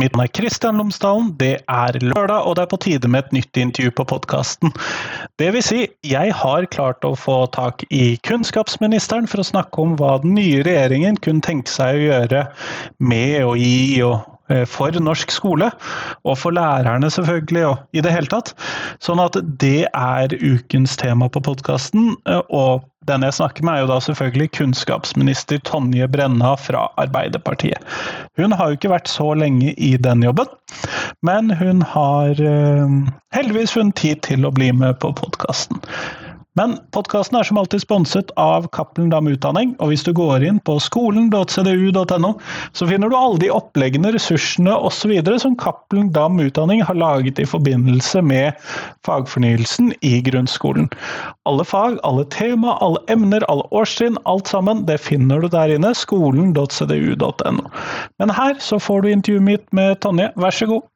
Mitt navn er Kristian Lomsdalen. Det er lørdag, og det er på tide med et nytt intervju på podkasten. Det vil si, jeg har klart å få tak i kunnskapsministeren for å snakke om hva den nye regjeringen kunne tenke seg å gjøre med og i og Eh, for norsk skole, og for lærerne selvfølgelig, og i det hele tatt. Sånn at det er ukens tema på podkasten. Eh, og den jeg snakker med, er jo da selvfølgelig kunnskapsminister Tonje Brenna fra Arbeiderpartiet. Hun har jo ikke vært så lenge i den jobben, men hun har eh, heldigvis funnet tid til å bli med på podkasten. Men podkasten er som alltid sponset av Cappelen Dam Utdanning, og hvis du går inn på skolen.cdu.no, så finner du alle de oppleggene, ressursene osv. som Cappelen Dam Utdanning har laget i forbindelse med fagfornyelsen i grunnskolen. Alle fag, alle tema, alle emner, alle årstrinn, alt sammen, det finner du der inne. Skolen.cdu.no. Men her så får du intervjuet mitt med Tonje, vær så god.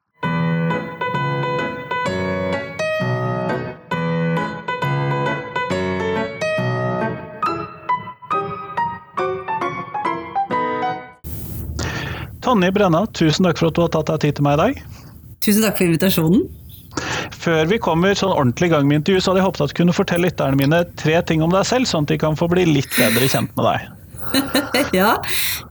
Tonje Brenna, tusen takk for at du har tatt deg tid til meg i dag. Tusen takk for invitasjonen. Før vi kommer sånn ordentlig i gang med intervju, så hadde jeg håpet at du kunne fortelle lytterne mine tre ting om deg selv, sånn at de kan få bli litt bedre kjent med deg. ja.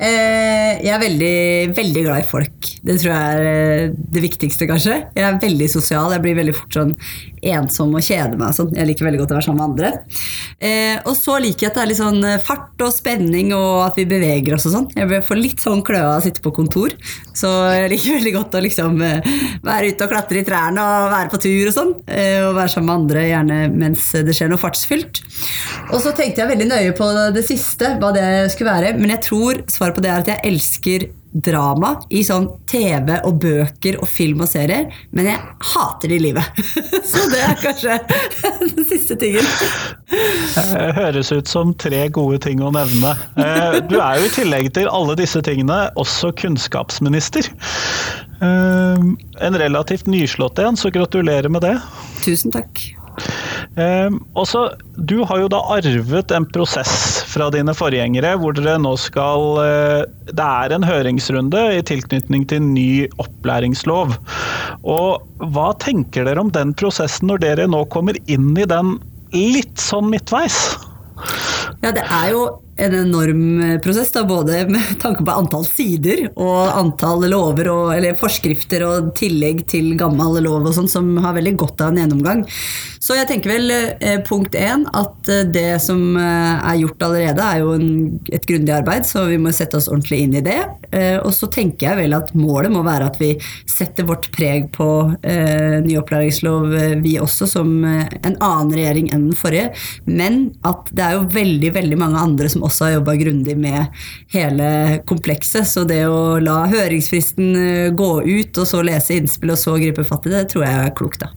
Eh, jeg er veldig, veldig glad i folk. Det tror jeg er eh, det viktigste, kanskje. Jeg er veldig sosial. Jeg blir veldig fort sånn ensom og kjede meg. Sånn. Jeg liker veldig godt å være sammen med andre. Eh, og så liker jeg at det er litt sånn fart og spenning, og at vi beveger oss og sånn. Jeg får litt sånn kløe av å sitte på kontor. Så jeg liker veldig godt å liksom være ute og klatre i trærne og være på tur og sånn. Og være sammen med andre, gjerne mens det skjer noe fartsfylt. Og så tenkte jeg veldig nøye på det siste, hva det skulle være. Men jeg tror svaret på det er at jeg elsker drama i sånn TV og bøker og film og serier, men jeg hater det i livet. Så det er kanskje den siste tingen. Det høres ut som tre gode ting å nevne. Eh, du er jo i tillegg til alle disse tingene også kunnskapsminister. Eh, en relativt nyslått en, så gratulerer med det. Tusen takk. Um, også, du har jo da arvet en prosess fra dine forgjengere, hvor dere nå skal uh, Det er en høringsrunde i tilknytning til ny opplæringslov. Og hva tenker dere om den prosessen når dere nå kommer inn i den litt sånn midtveis? Ja, det er jo en enorm prosess, da, både med tanke på antall sider og antall lover og, eller forskrifter og tillegg til gammel lov og sånn, som har veldig godt av en gjennomgang. Så jeg tenker vel eh, punkt én at eh, det som eh, er gjort allerede, er jo en, et grundig arbeid, så vi må sette oss ordentlig inn i det. Eh, og så tenker jeg vel at målet må være at vi setter vårt preg på eh, ny opplæringslov, eh, vi også, som en annen regjering enn den forrige. Men at det er jo veldig, veldig mange andre som også har jobba grundig med hele komplekset. Så det å la høringsfristen gå ut, og så lese innspill, og så gripe fatt i det, tror jeg er klokt. da.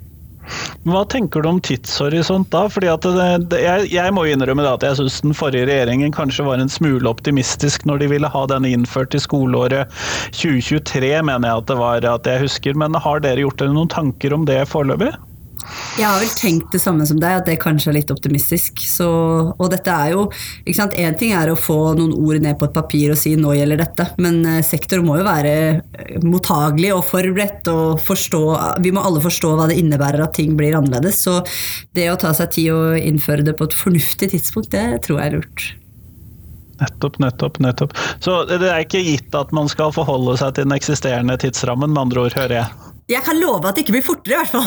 Hva tenker du om tidshorisont da? Fordi det, det, jeg, jeg, må innrømme at jeg syns den forrige regjeringen kanskje var en smule optimistisk når de ville ha denne innført i skoleåret 2023, mener jeg at det var at jeg husker. Men har dere gjort dere noen tanker om det foreløpig? Jeg har vel tenkt det samme som deg, at det kanskje er litt optimistisk. Så, og dette er jo ikke sant, Én ting er å få noen ord ned på et papir og si 'nå gjelder dette', men eh, sektor må jo være eh, mottagelig og forberedt og forstå Vi må alle forstå hva det innebærer at ting blir annerledes. Så det å ta seg tid og innføre det på et fornuftig tidspunkt, det tror jeg er lurt. Nettopp, nettopp, nettopp. Så det er ikke gitt at man skal forholde seg til den eksisterende tidsrammen, med andre ord, hører jeg? Jeg kan love at det ikke blir fortere, i hvert fall.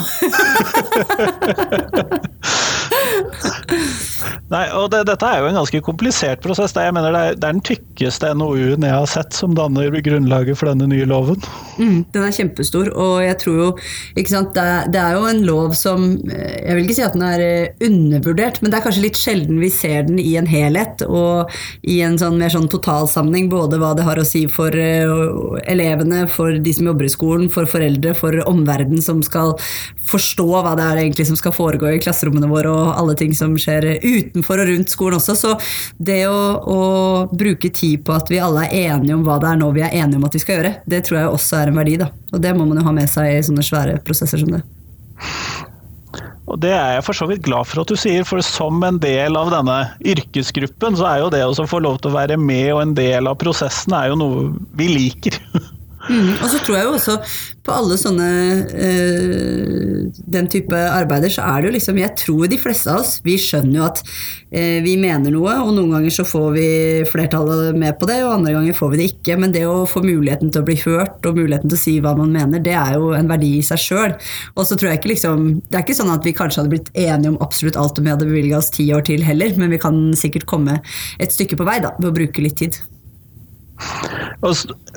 Nei, og det, Dette er jo en ganske komplisert prosess. Jeg mener det er, det er den tykkeste NOU-en jeg har sett som danner grunnlaget for denne nye loven. Mm, den er kjempestor, og jeg tror jo ikke sant, det det, er, jo en lov som Jeg vil ikke si at den er eh, undervurdert, men det er kanskje litt sjelden vi ser den i en helhet og i en sånn mer sånn totalsammenheng. Både hva det har å si for uh, elevene, for de som jobber i skolen, for foreldre, for omverdenen som skal forstå hva det er egentlig som skal foregå i klasserommene våre, og alle ting som skjer utenfor og rundt skolen også. Så det å, å, bruke tid på at vi alle er enige om hva det er nå vi er enige om at vi skal gjøre, det tror jeg også er en verdi. da. Og det må man jo ha med seg i sånne svære prosesser som det. Og Det er jeg for så vidt glad for at du sier, for som en del av denne yrkesgruppen, så er jo det å få lov til å være med og en del av prosessen er jo noe vi liker. Mm, og så tror jeg jo også på alle sånne øh, den type arbeider, så er det jo liksom Jeg tror de fleste av oss, vi skjønner jo at øh, vi mener noe, og noen ganger så får vi flertallet med på det, og andre ganger får vi det ikke. Men det å få muligheten til å bli hørt, og muligheten til å si hva man mener, det er jo en verdi i seg sjøl. Og så tror jeg ikke liksom Det er ikke sånn at vi kanskje hadde blitt enige om absolutt alt om vi hadde bevilga oss ti år til heller, men vi kan sikkert komme et stykke på vei da, ved å bruke litt tid.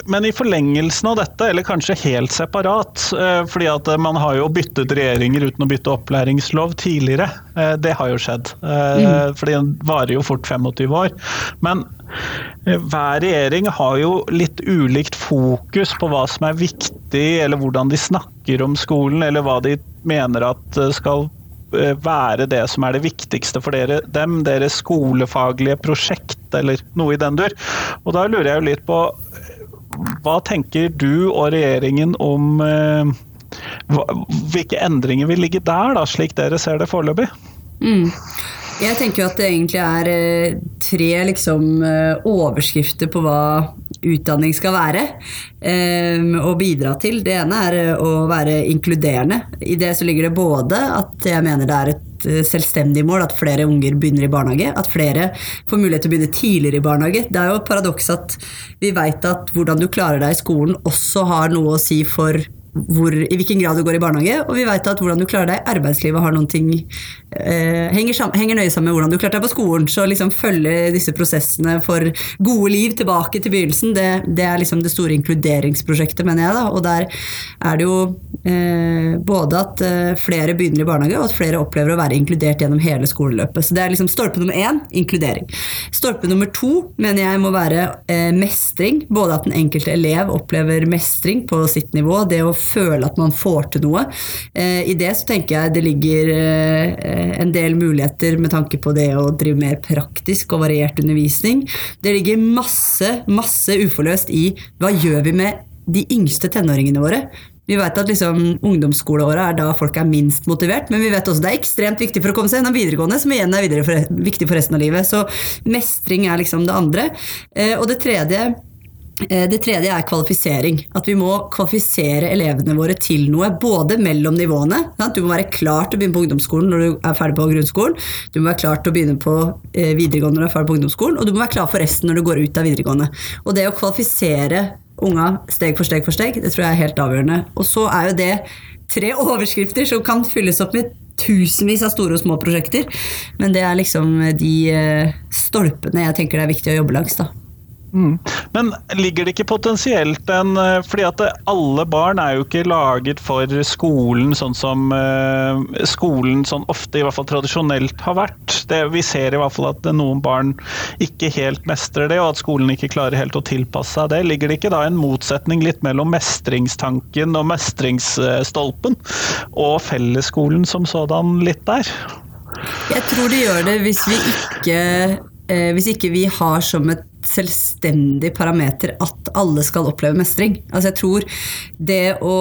Men i forlengelsen av dette, eller kanskje helt separat, eh, fordi at man har jo byttet regjeringer uten å bytte opplæringslov tidligere. Eh, det har jo skjedd. Eh, mm. Fordi den varer jo fort 25 år. Men hver regjering har jo litt ulikt fokus på hva som er viktig, eller hvordan de snakker om skolen, eller hva de mener at skal være det som er det viktigste for dere, dem, deres skolefaglige prosjekt, eller noe i den dur. Og da lurer jeg jo litt på hva tenker du og regjeringen om eh, hvilke endringer vil ligge der, da, slik dere ser det foreløpig? Mm. Jeg tenker jo at det egentlig er eh, tre liksom, eh, overskrifter på hva utdanning skal være og bidra til. Det ene er å være inkluderende. I det så ligger det både at jeg mener det er et selvstendig mål at flere unger begynner i barnehage. At flere får mulighet til å begynne tidligere i barnehage. Det er jo et paradoks at vi veit at hvordan du klarer deg i skolen også har noe å si for hvor, i hvilken grad du går i barnehage, og vi vet at hvordan du klarer deg i arbeidslivet har noen ting eh, henger, sammen, henger, nøye sammen med hvordan du klarte deg på skolen. Så liksom følge disse prosessene for gode liv tilbake til begynnelsen, det, det er liksom det store inkluderingsprosjektet, mener jeg. da, Og der er det jo eh, både at eh, flere begynner i barnehage, og at flere opplever å være inkludert gjennom hele skoleløpet. Så det er liksom stolpe nummer én inkludering. Stolpe nummer to mener jeg må være eh, mestring. Både at den enkelte elev opplever mestring på sitt nivå. det å føle at man får til noe. Eh, I det så tenker jeg det ligger eh, en del muligheter med tanke på det å drive mer praktisk og variert undervisning. Det ligger masse, masse uforløst i hva gjør vi med de yngste tenåringene våre. Vi vet at liksom, ungdomsskoleåret er da folk er minst motivert, men vi vet også det er ekstremt viktig for å komme seg gjennom videregående, som igjen er for, viktig for resten av livet. Så mestring er liksom det andre. Eh, og det tredje det tredje er kvalifisering. At vi må kvalifisere elevene våre til noe, både mellom nivåene. Du må være klar til å begynne på ungdomsskolen når du er ferdig på grunnskolen. Du må være klar til å begynne på eh, videregående når du er ferdig på ungdomsskolen, og du må være klar for resten når du går ut av videregående. Og det å kvalifisere unga steg for steg for steg, det tror jeg er helt avgjørende. Og så er jo det tre overskrifter som kan fylles opp med tusenvis av store og små prosjekter. Men det er liksom de eh, stolpene jeg tenker det er viktig å jobbe langs. da. Mm. Men ligger det ikke potensielt en eh, fordi at alle barn er jo ikke laget for skolen sånn som uh, skolen sånn ofte, i hvert fall tradisjonelt, har vært. Det, vi ser i hvert fall at noen barn ikke helt mestrer det, og at skolen ikke klarer helt å tilpasse seg det. Ligger det ikke da en motsetning litt mellom mestringstanken og mestringsstolpen og fellesskolen som sådan litt der? Jeg tror det gjør det hvis vi ikke, eh, hvis ikke vi har som et selvstendig parameter at alle skal oppleve mestring. Altså jeg tror det å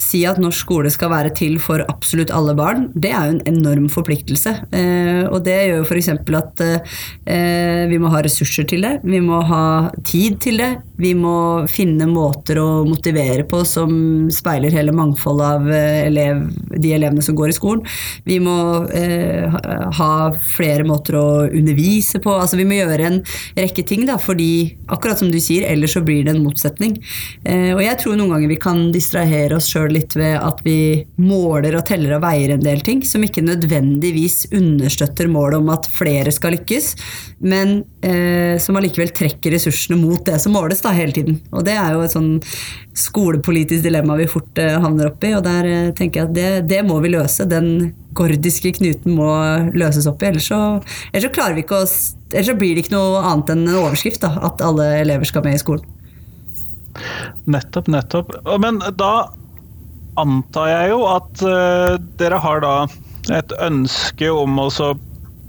si at norsk skole skal være til for absolutt alle barn, det er jo en enorm forpliktelse. Eh, og det gjør jo f.eks. at eh, vi må ha ressurser til det, vi må ha tid til det. Vi må finne måter å motivere på som speiler hele mangfoldet av eh, elev, de elevene som går i skolen. Vi må eh, ha flere måter å undervise på. Altså vi må gjøre en rekke ting, da, fordi akkurat som du sier, ellers så blir det en motsetning. Eh, og jeg tror noen ganger vi kan distrahere oss sjøl litt ved at vi måler og teller og veier en del ting som ikke nødvendigvis understøtter målet om at flere skal lykkes, men eh, som allikevel trekker ressursene mot det som måles da hele tiden. Og det er jo et sånn skolepolitisk dilemma vi fort eh, havner opp i, og der eh, tenker jeg at det, det, må vi løse. Den gordiske knuten må løses opp i, ellers så, ellers så klarer vi ikke å Ellers så blir det ikke noe annet enn en overskrift, da, at alle elever skal med i skolen. Nettopp, nettopp. Men da antar jeg jo at uh, dere har da et ønske om å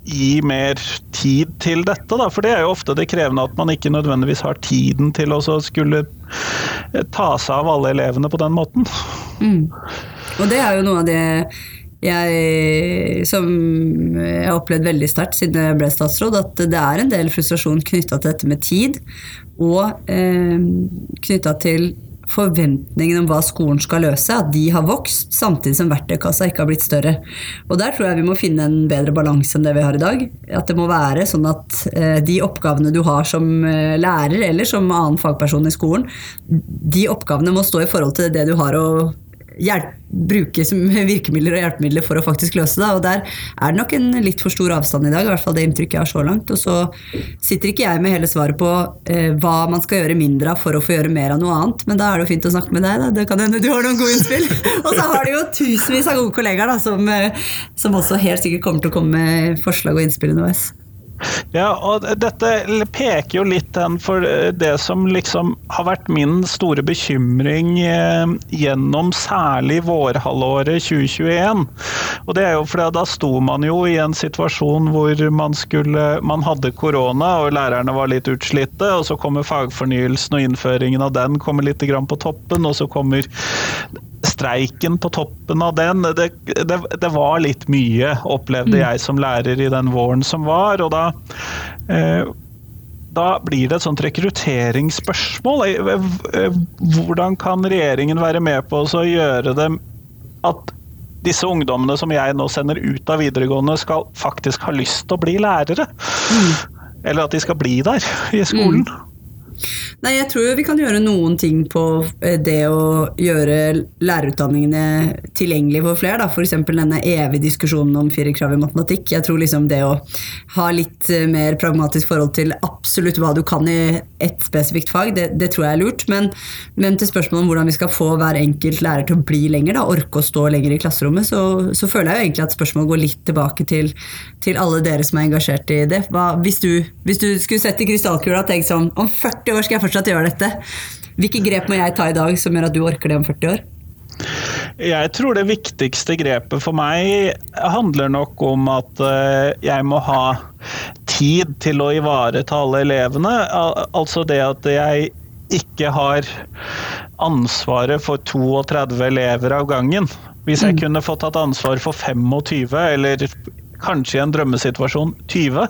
gi mer tid til dette, da. For det er jo ofte det krevende at man ikke nødvendigvis har tiden til å skulle eh, ta seg av alle elevene på den måten. Mm. Og det er jo noe av det jeg, som jeg har opplevd veldig sterkt siden jeg ble statsråd, at det er en del frustrasjon knytta til dette med tid, og eh, knytta til forventningene om hva skolen skal løse, at de har vokst, samtidig som verktøykassa ikke har blitt større. Og Der tror jeg vi må finne en bedre balanse enn det vi har i dag. At det må være sånn at eh, de oppgavene du har som eh, lærer eller som annen fagperson i skolen, de oppgavene må stå i forhold til det du har å bruke som virkemidler og hjelpemidler for å faktisk løse det. Og der er det nok en litt for stor avstand i dag, i hvert fall det inntrykket jeg har så langt. Og så sitter ikke jeg med hele svaret på eh, hva man skal gjøre mindre av for å få gjøre mer av noe annet, men da er det jo fint å snakke med deg, da. Det kan hende du har noen gode innspill. og så har du jo tusenvis av gode kollegaer da, som, eh, som også helt sikkert kommer til å komme med forslag og innspill underveis. Ja, og dette peker jo litt hen for eh, det som liksom har vært min store bekymring eh, gjennom særlig vårhalvåret 2021. Og det er jo fordi da sto man jo i en situasjon hvor man skulle Man hadde korona og lærerne var litt utslitte, og så kommer fagfornyelsen og innføringen av den kommer litt på toppen, og så kommer streiken på toppen av den. Det, det, det, var litt mye, opplevde mm. jeg som lærer i den våren som var. Og da, eh, da blir det et sånt rekrutteringsspørsmål. Eh, eh, hvordan kan regjeringen være med på å gjøre det at disse ungdommene som jeg nå sender ut av videregående, skal faktisk ha lyst til å bli lærere? Mm. Eller at de skal bli der i skolen. Mm. Nei, jeg tror vi kan gjøre noen ting på eh, det å gjøre lærerutdanningene tilgjengelige for flere. F.eks. denne evige diskusjonen om firerkrav i matematikk. Jeg tror liksom det å ha litt eh, mer pragmatisk forhold til absolutt hva du kan i ett spesifikt fag, det, det tror jeg er lurt. Men, men, til spørsmålet om hvordan vi skal få hver enkelt lærer til å bli lenger, da, orke å stå lenger i klasserommet, så, så føler jeg jo egentlig at spørsmålet går litt tilbake til, til alle dere som er engasjert i det. Hva, hvis, du, hvis, du, skulle sett i krystallkula og tenkt sånn om 40 40 år skal jeg fortsatt gjøre dette. Hvilke grep må jeg ta i dag som gjør at du orker det om 40 år? Jeg tror det viktigste grepet for meg handler nok om at eh, jeg må ha tid til å ivareta alle elevene. Altså det at jeg ikke har ansvaret for 32 elever av gangen. Hvis jeg mm. kunne fått tatt ansvar for 25, eller kanskje i en drømmesituasjon 20,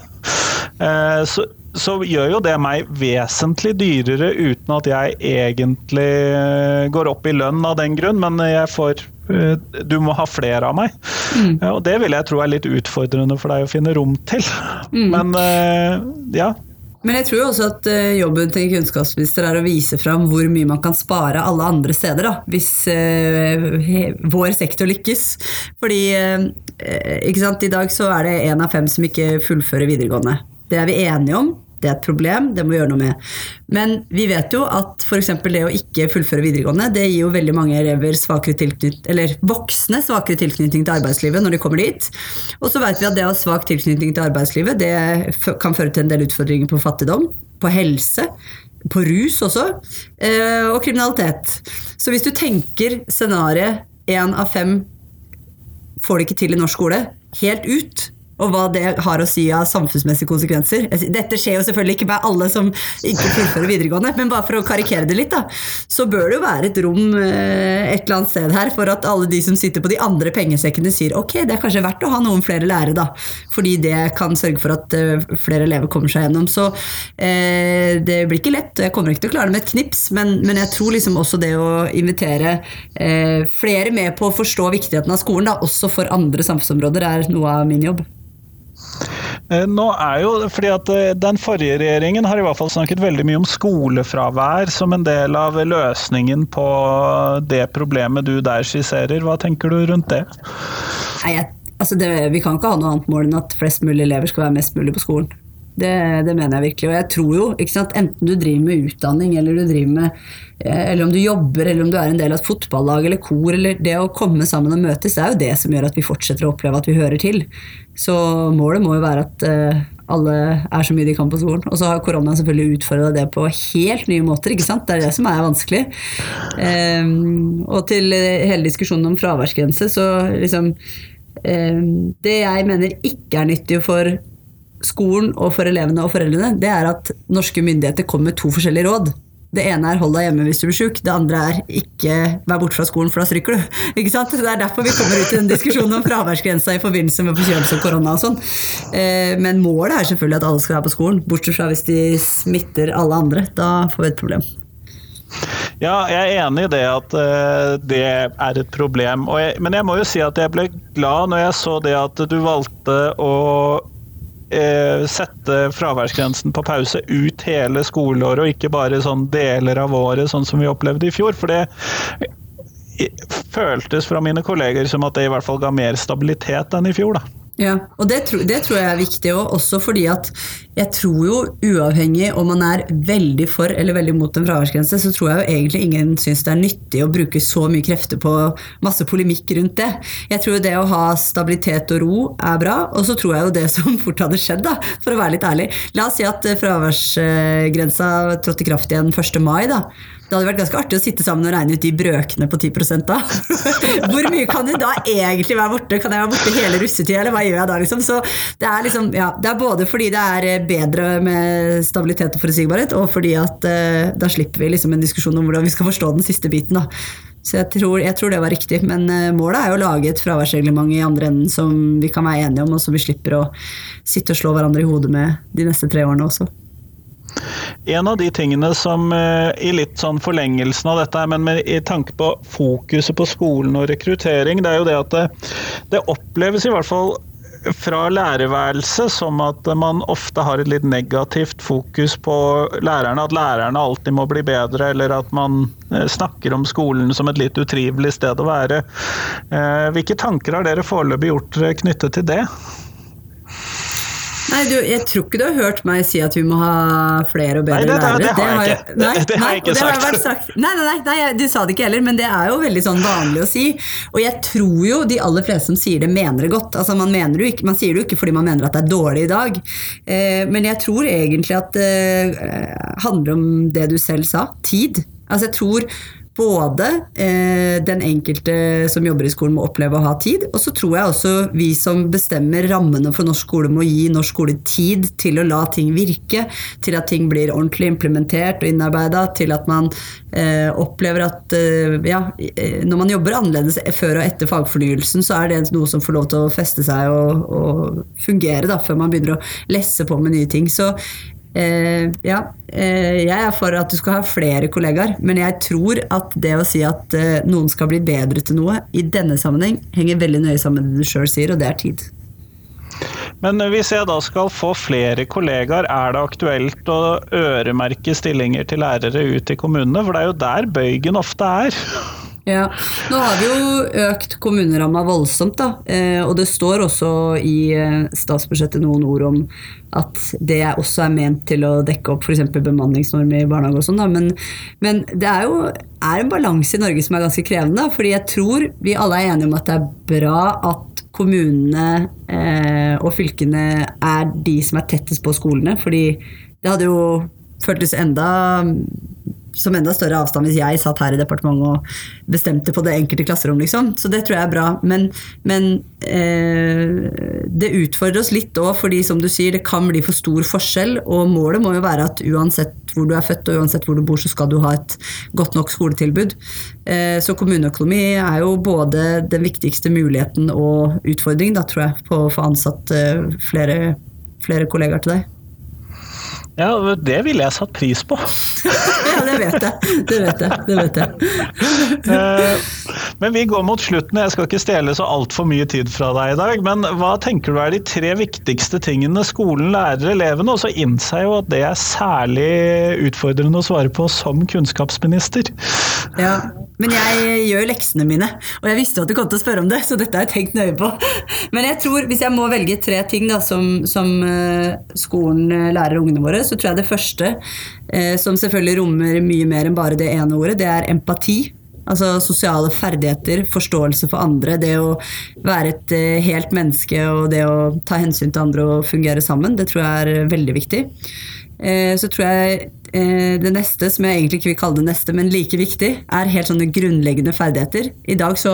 eh, så så gjør jo det meg vesentlig dyrere uten at jeg egentlig eh, går opp i lønn av den grunn, men jeg får eh, du må ha flere av meg. Mm. Og det vil jeg tro er litt utfordrende for deg å finne rom til. Mm. Men eh, ja. Men jeg tror også at jobben til en kunnskapsminister er å vise fram hvor mye man kan spare alle andre steder, da, hvis vår sektor lykkes. Fordi i dag så er det én av fem som ikke fullfører videregående. Det er vi enige om. Det er et problem, det må vi gjøre noe med. Men vi vet jo at f.eks. det å ikke fullføre videregående, det gir jo veldig mange elever svakere tilknytning, eller voksne svakere tilknytning til arbeidslivet når de kommer dit. Og så vet vi at det å ha svak tilknytning til arbeidslivet, det kan føre til en del utfordringer på fattigdom, på helse, på rus også, eh, og kriminalitet. Så hvis du tenker scenarioet én av fem får det ikke til i norsk skole, helt ut, og hva det har å si av samfunnsmessige konsekvenser. Dette skjer jo selvfølgelig ikke med alle som ikke fullfører videregående, men bare for å karikere det litt, da, så bør det jo være et rom eh, et eller annet sted her for at alle de som sitter på de andre pengesekkene sier ok, det er kanskje verdt å ha noen flere lærere, da, fordi det kan sørge for at eh, flere elever kommer seg gjennom. Så eh, det blir ikke lett, og jeg kommer ikke til å klare det med et knips, men, men jeg tror liksom også det å invitere eh, flere med på å forstå viktigheten av skolen, da, også for andre samfunnsområder, er noe av min jobb. Eh, nå er jo, fordi at eh, Den forrige regjeringen har i hvert fall snakket veldig mye om skolefravær som en del av løsningen på det problemet du der skisserer. Hva tenker du rundt det? Nei, altså det, Vi kan ikke ha noe annet mål enn at flest mulig elever skal være mest mulig på skolen. Det, det, mener jeg virkelig. Og jeg tror jo, ikke sant? enten du driver med utdanning, eller du driver med eh, eller om du jobber, eller om du er en del av et fotballag eller kor, eller det å komme sammen og møtes, det er jo det som gjør at vi fortsetter å oppleve at vi hører til. Så målet må jo være at uh, alle er så mye de kan på skolen. Og så har korona selvfølgelig utfordra det på helt nye måter, ikke sant. Det er det som er vanskelig. Um, og til hele diskusjonen om fraværsgrense, så liksom um, Det jeg mener ikke er nyttig for skolen og for elevene og foreldrene, det er at norske myndigheter kommer med to forskjellige råd. Det ene er 'hold deg hjemme hvis du blir sjuk', det andre er 'ikke vær borte fra skolen, for da stryker du'. Ikke sant? Det er derfor vi kommer ut i den diskusjonen om fraværsgrensa i forbindelse med forkjølelse og korona og sånn. Eh, men målet er selvfølgelig at alle skal være på skolen, bortsett fra hvis de smitter alle andre. Da får vi et problem. Ja, jeg er enig i det at uh, det er et problem. Men jeg må jo si at jeg ble glad når jeg så det at du valgte å sette fraværsgrensen på pause ut hele skoleåret, og ikke bare sånn deler av året, sånn som vi opplevde i fjor. For det føltes fra mine kolleger som at det i hvert fall ga mer stabilitet enn i fjor. da. Ja, og det, det, tror jeg er viktig òg, også fordi at jeg tror jo uavhengig om man er veldig for eller veldig mot en fraværsgrense, så tror jeg jo egentlig ingen syns det er nyttig å bruke så mye krefter på masse polemikk rundt det. Jeg tror det å ha stabilitet og ro er bra, og så tror jeg jo det som fort hadde skjedd, da, for å være litt ærlig. La oss si at fraværsgrensa trådte i kraft igjen 1. mai, da. Det hadde vært ganske artig å sitte sammen og regne ut de brøkene på 10 da. Hvor mye kan du da egentlig være borte? Kan jeg være borte hele russetida, eller hva gjør jeg da? Liksom? Så det er, liksom, ja, det er både fordi det er bedre med stabilitet og forutsigbarhet, og fordi at uh, da slipper vi liksom en diskusjon om hvordan vi skal forstå den siste biten. da. Så jeg tror, jeg tror, det var riktig. Men uh, målet er jo å lage et fraværsreglement i andre enden som vi kan være enige om, og som vi slipper å sitte og slå hverandre i hodet med de neste tre årene også. En av de tingene som eh, i litt sånn forlengelsen av dette, men med, i tanke på fokuset på skolen og rekruttering, det er jo det at det, det oppleves i hvert fall fra lærerværelset som at man ofte har et litt negativt fokus på lærerne. At lærerne alltid må bli bedre, eller at man eh, snakker om skolen som et litt utrivelig sted å være. Eh, hvilke tanker har dere foreløpig gjort knyttet til det? Nei, du, jeg tror ikke du har hørt meg si at vi må ha flere og bedre nei, det, lærere. Det, det, har jeg ikke, nei, det, har jeg ikke sagt. sagt. Nei, nei, nei, du sa det ikke heller, men det er jo veldig sånn vanlig å si. Og jeg tror jo de aller fleste som sier det, mener det godt. Altså, man, mener ikke, man sier det jo ikke fordi man mener at det er dårlig i dag. Eh, men jeg tror egentlig at det eh, handler om det du selv sa, tid. Altså jeg tror både eh, den enkelte som jobber i skolen må oppleve å ha tid, og så tror jeg også vi som bestemmer rammene for norsk skole må gi norsk skole tid til å la ting virke, til at ting blir ordentlig implementert og innarbeida, til at man eh, opplever at eh, ja, eh, når man jobber annerledes før og etter fagfornyelsen, så er det noe som får lov til å feste seg og, og fungere da, før man begynner å lesse på med nye ting. Så Eh, ja, eh, jeg er for at du skal ha flere kollegaer, men jeg tror at det å si at eh, noen skal bli bedre til noe, i denne sammenheng henger veldig nøye sammen med det du sjøl sier, og det er tid. Men hvis jeg da skal få flere kollegaer, er det aktuelt å øremerke stillinger til lærere ut i kommunene? For det er jo der bøygen ofte er. Ja, Nå har vi jo økt kommuneramma voldsomt, da. Eh, og det står også i eh, statsbudsjettet noen ord om at det også er ment til å dekke opp f.eks. bemanningsnorm i barnehage og sånn. Men, men, det er jo er en balanse i Norge som er ganske krevende. fordi jeg tror vi alle er enige om at det er bra at kommunene eh, og fylkene er de som er tettest på skolene. fordi det hadde jo føltes enda som enda større avstand hvis jeg satt her i departementet og bestemte på det enkelte klasserom, liksom. Så det tror jeg er bra. Men, men eh, det utfordrer oss litt òg, fordi som du sier, det kan bli for stor forskjell. Og målet må jo være at uansett hvor du er født og uansett hvor du bor, så skal du ha et godt nok skoletilbud. Eh, så kommuneøkonomi er jo både den viktigste muligheten og utfordringen, da, tror jeg, på å få ansatt eh, flere, flere kollegaer til deg. Ja, det ville jeg satt pris på. ja, det vet jeg. Det vet jeg. Det vet jeg. Eh, men vi går mot slutten. Jeg skal ikke stjele så altfor mye tid fra deg i dag. Men hva tenker du er de tre viktigste tingene skolen lærer elevene? Og så innser jeg jo at det er særlig utfordrende å svare på som kunnskapsminister. Ja, men jeg gjør leksene mine, og jeg visste at du kom til å spørre om det, så dette har jeg tenkt nøye på. Men jeg tror, hvis jeg må velge tre ting da, som, som eh, skolen eh, lærer ungene våre, så tror jeg det første, eh, som selvfølgelig rommer mye mer enn bare det ene ordet, det er empati. Altså sosiale ferdigheter, forståelse for andre, det å være et helt menneske og det å ta hensyn til andre og fungere sammen, det tror jeg er veldig viktig. Så tror jeg Eh, det neste, som jeg egentlig ikke vil kalle det neste, men like viktig, er helt sånne grunnleggende ferdigheter. I dag så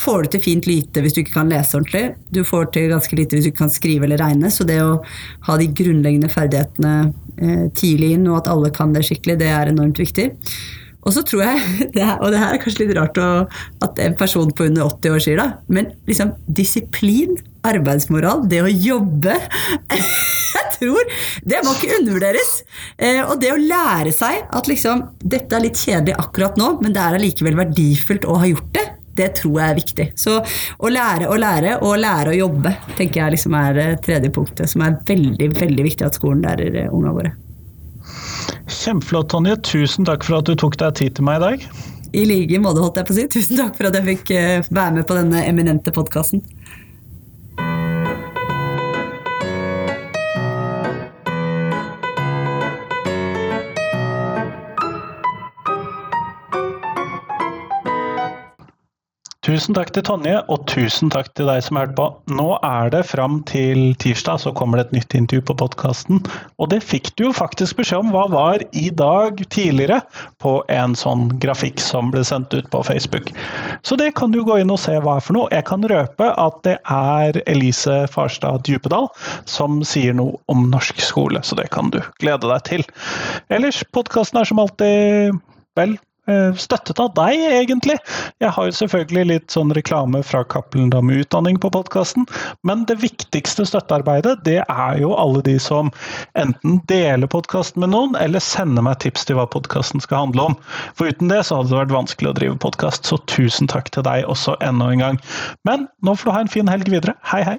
får du til fint lite hvis du ikke kan lese ordentlig. Du får til ganske lite hvis du ikke kan skrive eller regne. Så det å ha de grunnleggende ferdighetene eh, tidlig inn, og at alle kan det skikkelig, det er enormt viktig. Og så tror jeg, og det her er kanskje litt rart at en person på under 80 år sier det, men liksom disiplin, arbeidsmoral, det å jobbe tror. Det må ikke undervurderes. Eh, og det å lære seg at liksom, dette er litt kjedelig akkurat nå, men det er allikevel verdifullt å ha gjort det, det tror jeg er viktig. Så å lære å lære, og lære å jobbe, tenker jeg liksom er eh, tredje punktet, som er veldig, veldig viktig at skolen lærer eh, ungene våre. Kjempeflott, Tonje. Tusen takk for at du tok deg tid til meg i dag. I like måte, holdt jeg på å si. Tusen takk for at jeg fikk være med på denne eminente podkasten. Tusen takk til Tonje, og tusen takk til deg som hørte på. Nå er det fram til tirsdag, så kommer det et nytt intervju på podkasten. Og det fikk du jo faktisk beskjed om hva var i dag tidligere, på en sånn grafikk som ble sendt ut på Facebook. Så det kan du gå inn og se hva er for noe. Jeg kan røpe at det er Elise Farstad Djupedal som sier noe om norsk skole, så det kan du glede deg til. Ellers, podkasten er som alltid vel, støttet av deg, egentlig. Jeg har jo selvfølgelig litt sånn reklame fra Cappelen Dam Utdanning på podkasten, men det viktigste støttearbeidet, det er jo alle de som enten deler podkasten med noen, eller sender meg tips til hva podkasten skal handle om. For uten det så hadde det vært vanskelig å drive podkast, så tusen takk til deg også enda en gang. Men nå får du ha en fin helg videre. Hei, hei!